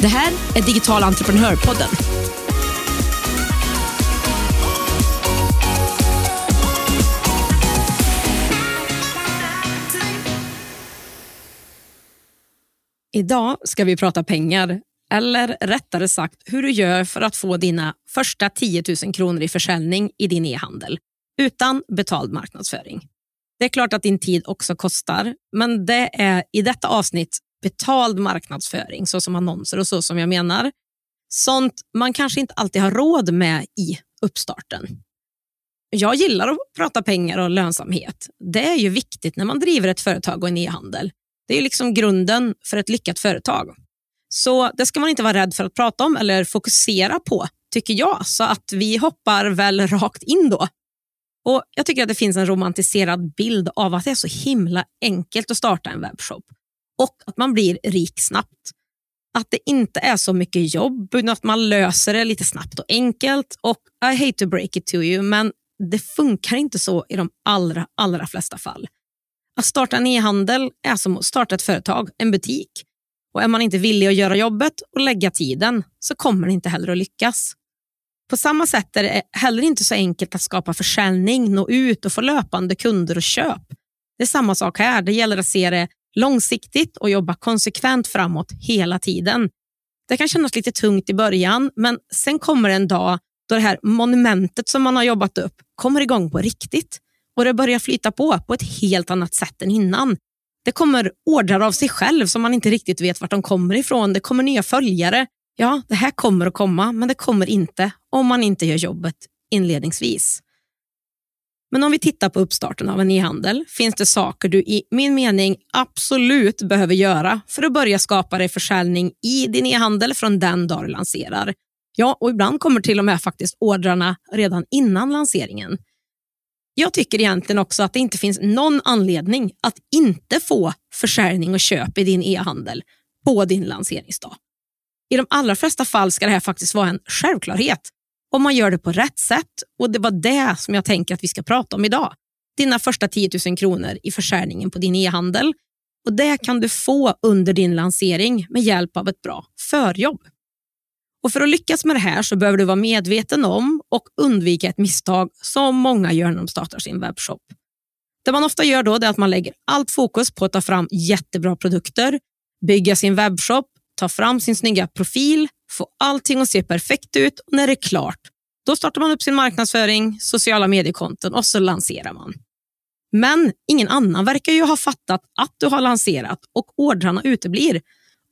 Det här är Digital entreprenörpodden. Idag ska vi prata pengar, eller rättare sagt hur du gör för att få dina första 10 000 kronor i försäljning i din e-handel utan betald marknadsföring. Det är klart att din tid också kostar, men det är i detta avsnitt betald marknadsföring, såsom annonser och så som jag menar. Sånt man kanske inte alltid har råd med i uppstarten. Jag gillar att prata pengar och lönsamhet. Det är ju viktigt när man driver ett företag och en e-handel. Det är liksom grunden för ett lyckat företag. Så det ska man inte vara rädd för att prata om eller fokusera på, tycker jag. Så att vi hoppar väl rakt in då. Och Jag tycker att det finns en romantiserad bild av att det är så himla enkelt att starta en webbshop och att man blir rik snabbt. Att det inte är så mycket jobb, utan att man löser det lite snabbt och enkelt. Och I hate to break it to you, men det funkar inte så i de allra, allra flesta fall. Att starta en e-handel är som att starta ett företag, en butik. Och Är man inte villig att göra jobbet och lägga tiden så kommer det inte heller att lyckas. På samma sätt är det heller inte så enkelt att skapa försäljning, nå ut och få löpande kunder och köp. Det är samma sak här. Det gäller att se det långsiktigt och jobba konsekvent framåt hela tiden. Det kan kännas lite tungt i början, men sen kommer en dag då det här monumentet som man har jobbat upp kommer igång på riktigt och det börjar flyta på på ett helt annat sätt än innan. Det kommer ordrar av sig själv som man inte riktigt vet vart de kommer ifrån. Det kommer nya följare. Ja, det här kommer att komma, men det kommer inte om man inte gör jobbet inledningsvis. Men om vi tittar på uppstarten av en e-handel finns det saker du i min mening absolut behöver göra för att börja skapa dig försäljning i din e-handel från den dag du lanserar. Ja, och ibland kommer till och med faktiskt ordrarna redan innan lanseringen. Jag tycker egentligen också att det inte finns någon anledning att inte få försäljning och köp i din e-handel på din lanseringsdag. I de allra flesta fall ska det här faktiskt vara en självklarhet om man gör det på rätt sätt. Och Det var det som jag tänker att vi ska prata om idag. Dina första 10 000 kronor i försäljningen på din e-handel. Och Det kan du få under din lansering med hjälp av ett bra förjobb. Och För att lyckas med det här så behöver du vara medveten om och undvika ett misstag som många gör när de startar sin webbshop. Det man ofta gör då är att man lägger allt fokus på att ta fram jättebra produkter, bygga sin webbshop, ta fram sin snygga profil, få allting att se perfekt ut och när det är klart, då startar man upp sin marknadsföring, sociala mediekonton och så lanserar man. Men ingen annan verkar ju ha fattat att du har lanserat och ordrarna uteblir,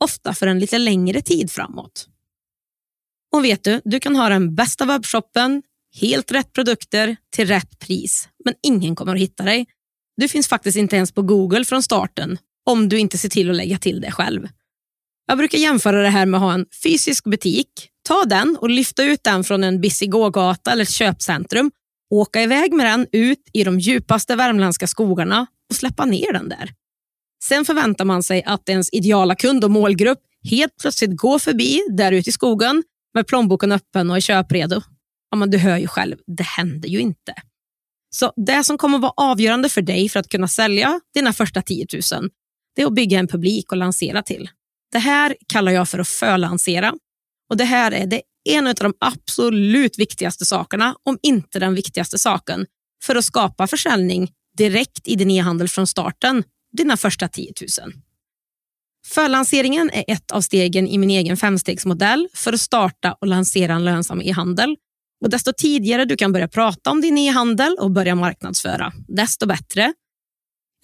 ofta för en lite längre tid framåt. Och vet du, du kan ha den bästa webbshoppen, helt rätt produkter till rätt pris, men ingen kommer att hitta dig. Du finns faktiskt inte ens på Google från starten om du inte ser till att lägga till det själv. Jag brukar jämföra det här med att ha en fysisk butik. Ta den och lyfta ut den från en busy gågata eller ett köpcentrum. Åka iväg med den ut i de djupaste värmländska skogarna och släppa ner den där. Sen förväntar man sig att ens ideala kund och målgrupp helt plötsligt går förbi där ute i skogen med plånboken öppen och är köpredo. Ja, men du hör ju själv, det händer ju inte. Så Det som kommer vara avgörande för dig för att kunna sälja dina första 10 000, det är att bygga en publik och lansera till. Det här kallar jag för att förlansera. Och det här är det en av de absolut viktigaste sakerna, om inte den viktigaste saken, för att skapa försäljning direkt i din e-handel från starten, dina första 10 000. Förlanseringen är ett av stegen i min egen femstegsmodell för att starta och lansera en lönsam e-handel. Och desto tidigare du kan börja prata om din e-handel och börja marknadsföra, desto bättre.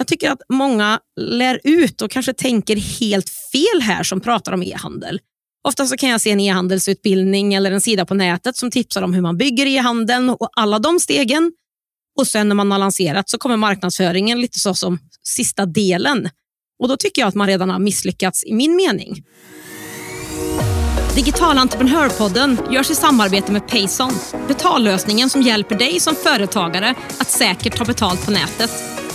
Jag tycker att många lär ut och kanske tänker helt fel här som pratar om e-handel. Ofta så kan jag se en e-handelsutbildning eller en sida på nätet som tipsar om hur man bygger e-handeln och alla de stegen. Och sen när man har lanserat så kommer marknadsföringen lite så som sista delen. Och Då tycker jag att man redan har misslyckats i min mening. Digitalentreprenörpodden görs i samarbete med Payson. Betallösningen som hjälper dig som företagare att säkert ta betalt på nätet.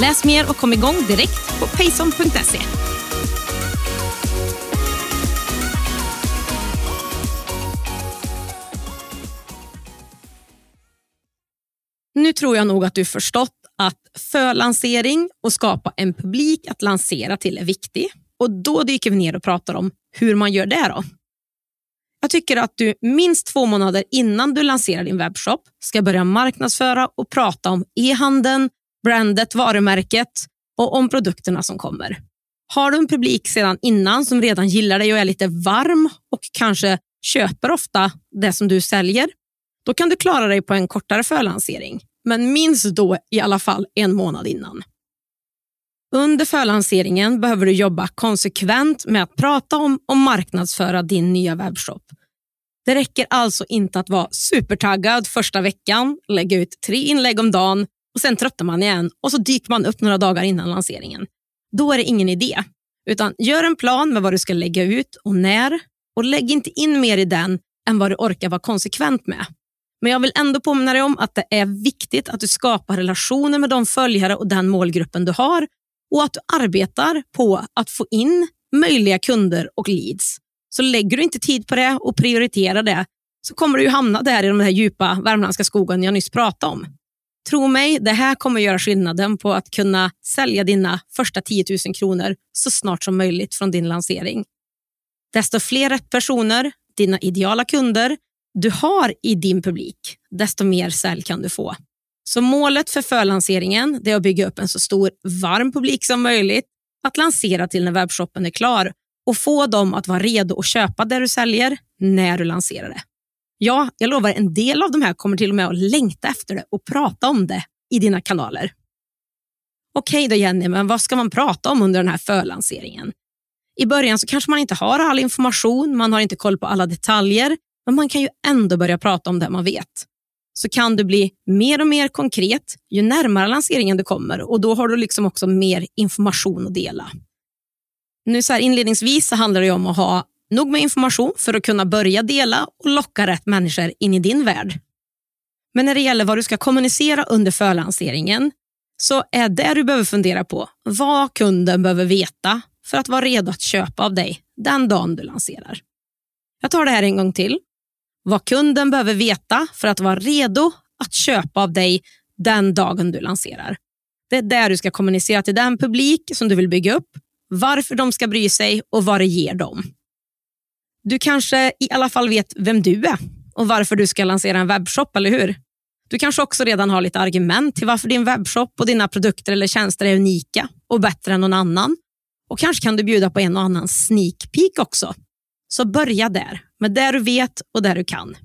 Läs mer och kom igång direkt på payson.se. Nu tror jag nog att du förstått att förlansering och skapa en publik att lansera till är viktig. Och Då dyker vi ner och pratar om hur man gör det. då. Jag tycker att du minst två månader innan du lanserar din webbshop ska börja marknadsföra och prata om e-handeln, brandet, varumärket och om produkterna som kommer. Har du en publik sedan innan som redan gillar dig och är lite varm och kanske köper ofta det som du säljer, då kan du klara dig på en kortare förlansering. Men minst då i alla fall en månad innan. Under förlanseringen behöver du jobba konsekvent med att prata om och marknadsföra din nya webbshop. Det räcker alltså inte att vara supertaggad första veckan, lägga ut tre inlägg om dagen och sen tröttar man igen och så dyker man upp några dagar innan lanseringen. Då är det ingen idé. Utan gör en plan med vad du ska lägga ut och när och lägg inte in mer i den än vad du orkar vara konsekvent med. Men jag vill ändå påminna dig om att det är viktigt att du skapar relationer med de följare och den målgruppen du har och att du arbetar på att få in möjliga kunder och leads. Så lägger du inte tid på det och prioriterar det så kommer du ju hamna där i de här djupa värmländska skogen jag nyss pratade om. Tro mig, det här kommer göra skillnaden på att kunna sälja dina första 10 000 kronor så snart som möjligt från din lansering. Desto fler rätt personer, dina ideala kunder, du har i din publik, desto mer sälj kan du få. Så målet för förlanseringen är att bygga upp en så stor varm publik som möjligt att lansera till när webbshoppen är klar och få dem att vara redo att köpa det du säljer när du lanserar det. Ja, jag lovar, en del av de här kommer till och med att längta efter det och prata om det i dina kanaler. Okej då Jenny, men vad ska man prata om under den här förlanseringen? I början så kanske man inte har all information, man har inte koll på alla detaljer, men man kan ju ändå börja prata om det man vet så kan du bli mer och mer konkret ju närmare lanseringen du kommer och då har du liksom också mer information att dela. Nu så här inledningsvis så handlar det om att ha nog med information för att kunna börja dela och locka rätt människor in i din värld. Men när det gäller vad du ska kommunicera under förlanseringen så är det du behöver fundera på vad kunden behöver veta för att vara redo att köpa av dig den dagen du lanserar. Jag tar det här en gång till vad kunden behöver veta för att vara redo att köpa av dig den dagen du lanserar. Det är där du ska kommunicera till den publik som du vill bygga upp, varför de ska bry sig och vad det ger dem. Du kanske i alla fall vet vem du är och varför du ska lansera en webbshop, eller hur? Du kanske också redan har lite argument till varför din webbshop och dina produkter eller tjänster är unika och bättre än någon annan. Och Kanske kan du bjuda på en och annan sneak peek också. Så börja där, med det du vet och det du kan.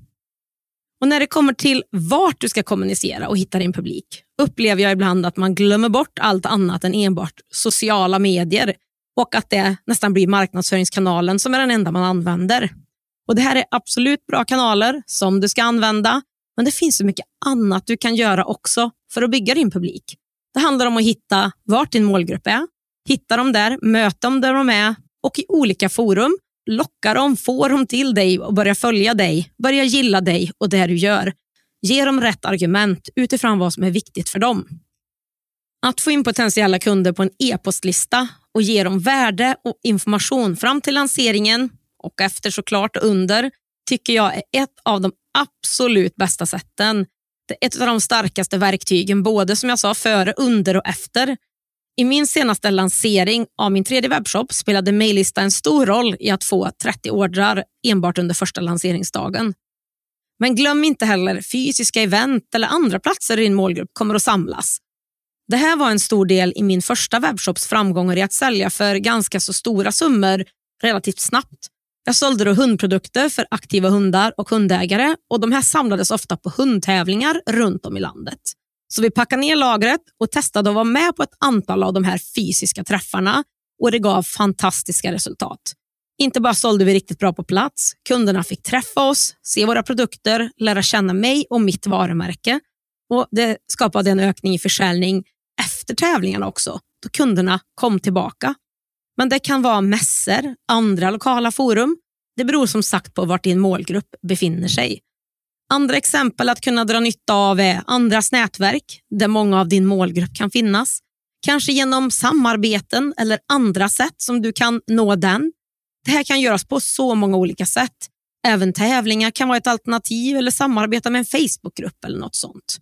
Och När det kommer till vart du ska kommunicera och hitta din publik upplever jag ibland att man glömmer bort allt annat än enbart sociala medier och att det nästan blir marknadsföringskanalen som är den enda man använder. Och Det här är absolut bra kanaler som du ska använda, men det finns så mycket annat du kan göra också för att bygga din publik. Det handlar om att hitta vart din målgrupp är, hitta dem där, möta dem där de är och i olika forum locka dem, få dem till dig och börja följa dig, börja gilla dig och det du gör. Ge dem rätt argument utifrån vad som är viktigt för dem. Att få in potentiella kunder på en e-postlista och ge dem värde och information fram till lanseringen och efter såklart under tycker jag är ett av de absolut bästa sätten. Det är ett av de starkaste verktygen, både som jag sa före, under och efter. I min senaste lansering av min tredje webbshop spelade mejllista en stor roll i att få 30 ordrar enbart under första lanseringsdagen. Men glöm inte heller fysiska event eller andra platser i din målgrupp kommer att samlas. Det här var en stor del i min första webbshops framgångar i att sälja för ganska så stora summor relativt snabbt Jag sålde då hundprodukter för aktiva hundar och hundägare och de här samlades ofta på hundtävlingar runt om i landet. Så vi packade ner lagret och testade att vara med på ett antal av de här fysiska träffarna och det gav fantastiska resultat. Inte bara sålde vi riktigt bra på plats, kunderna fick träffa oss, se våra produkter, lära känna mig och mitt varumärke och det skapade en ökning i försäljning efter tävlingarna också, då kunderna kom tillbaka. Men det kan vara mässor, andra lokala forum. Det beror som sagt på vart din målgrupp befinner sig. Andra exempel att kunna dra nytta av är andras nätverk, där många av din målgrupp kan finnas. Kanske genom samarbeten eller andra sätt som du kan nå den. Det här kan göras på så många olika sätt. Även tävlingar kan vara ett alternativ eller samarbeta med en Facebookgrupp eller något sånt.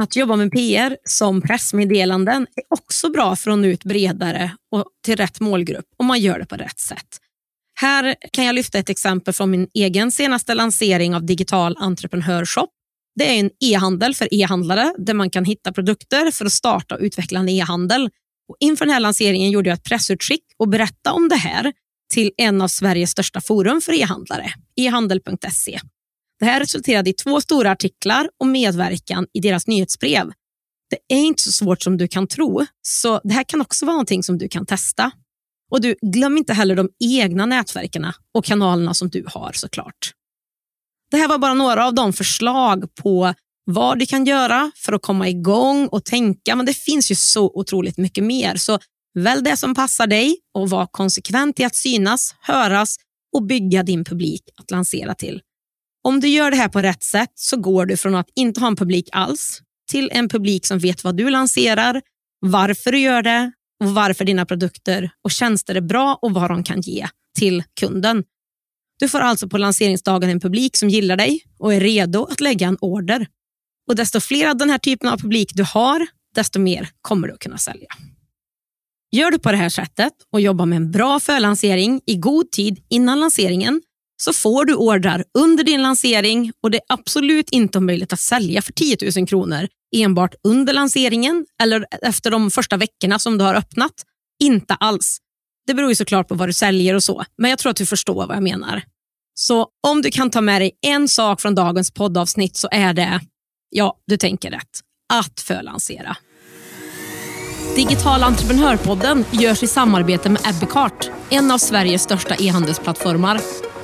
Att jobba med PR som pressmeddelanden är också bra för att nå ut bredare och till rätt målgrupp om man gör det på rätt sätt. Här kan jag lyfta ett exempel från min egen senaste lansering av Digital Entreprenörshop. Det är en e-handel för e-handlare där man kan hitta produkter för att starta och utveckla en e-handel. Och inför den här lanseringen gjorde jag ett pressutskick och berättade om det här till en av Sveriges största forum för e-handlare, ehandel.se. Det här resulterade i två stora artiklar och medverkan i deras nyhetsbrev. Det är inte så svårt som du kan tro, så det här kan också vara någonting som du kan testa. Och du, Glöm inte heller de egna nätverken och kanalerna som du har såklart. Det här var bara några av de förslag på vad du kan göra för att komma igång och tänka, men det finns ju så otroligt mycket mer. Så välj det som passar dig och var konsekvent i att synas, höras och bygga din publik att lansera till. Om du gör det här på rätt sätt så går du från att inte ha en publik alls till en publik som vet vad du lanserar, varför du gör det och varför dina produkter och tjänster är bra och vad de kan ge till kunden. Du får alltså på lanseringsdagen en publik som gillar dig och är redo att lägga en order. Och Desto fler av den här typen av publik du har, desto mer kommer du att kunna sälja. Gör du på det här sättet och jobbar med en bra förlansering i god tid innan lanseringen så får du ordrar under din lansering och det är absolut inte möjligt att sälja för 10 000 kronor enbart under lanseringen eller efter de första veckorna som du har öppnat. Inte alls. Det beror ju såklart på vad du säljer och så, men jag tror att du förstår vad jag menar. Så om du kan ta med dig en sak från dagens poddavsnitt så är det, ja, du tänker rätt, att förlansera. Digital entreprenörpodden görs i samarbete med Ebbecart, en av Sveriges största e-handelsplattformar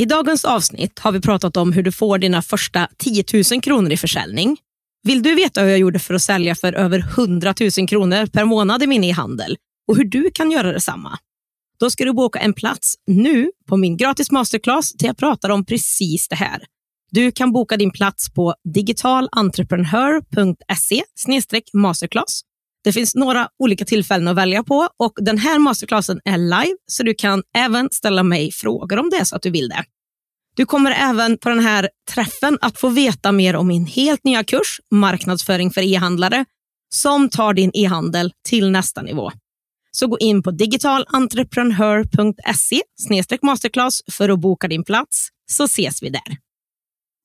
I dagens avsnitt har vi pratat om hur du får dina första 10 000 kronor i försäljning. Vill du veta hur jag gjorde för att sälja för över 100 000 kronor per månad i min e-handel och hur du kan göra detsamma? Då ska du boka en plats nu på min gratis masterclass där jag pratar om precis det här. Du kan boka din plats på digitalentreprenör.se masterclass. Det finns några olika tillfällen att välja på och den här masterclassen är live så du kan även ställa mig frågor om det så att du vill det. Du kommer även på den här träffen att få veta mer om min helt nya kurs Marknadsföring för e-handlare som tar din e-handel till nästa nivå. Så gå in på digitalentreprenör.se masterclass för att boka din plats så ses vi där.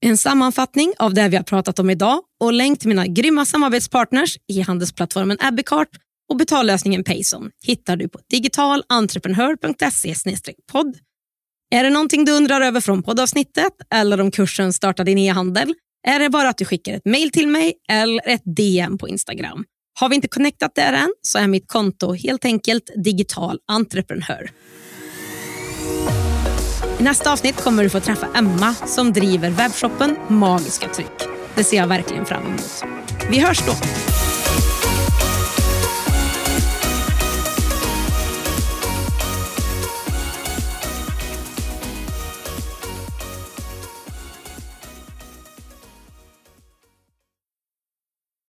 En sammanfattning av det vi har pratat om idag och länk till mina grymma samarbetspartners i handelsplattformen Abbeycart och betallösningen Payson hittar du på digitalentreprenör.se podd. Är det någonting du undrar över från poddavsnittet eller om kursen Starta din e-handel är det bara att du skickar ett mail till mig eller ett DM på Instagram. Har vi inte connectat där än så är mitt konto helt enkelt digital entreprenör. I nästa avsnitt kommer du få träffa Emma som driver webbshoppen Magiska Tryck. Det ser jag verkligen fram emot. Vi hörs då!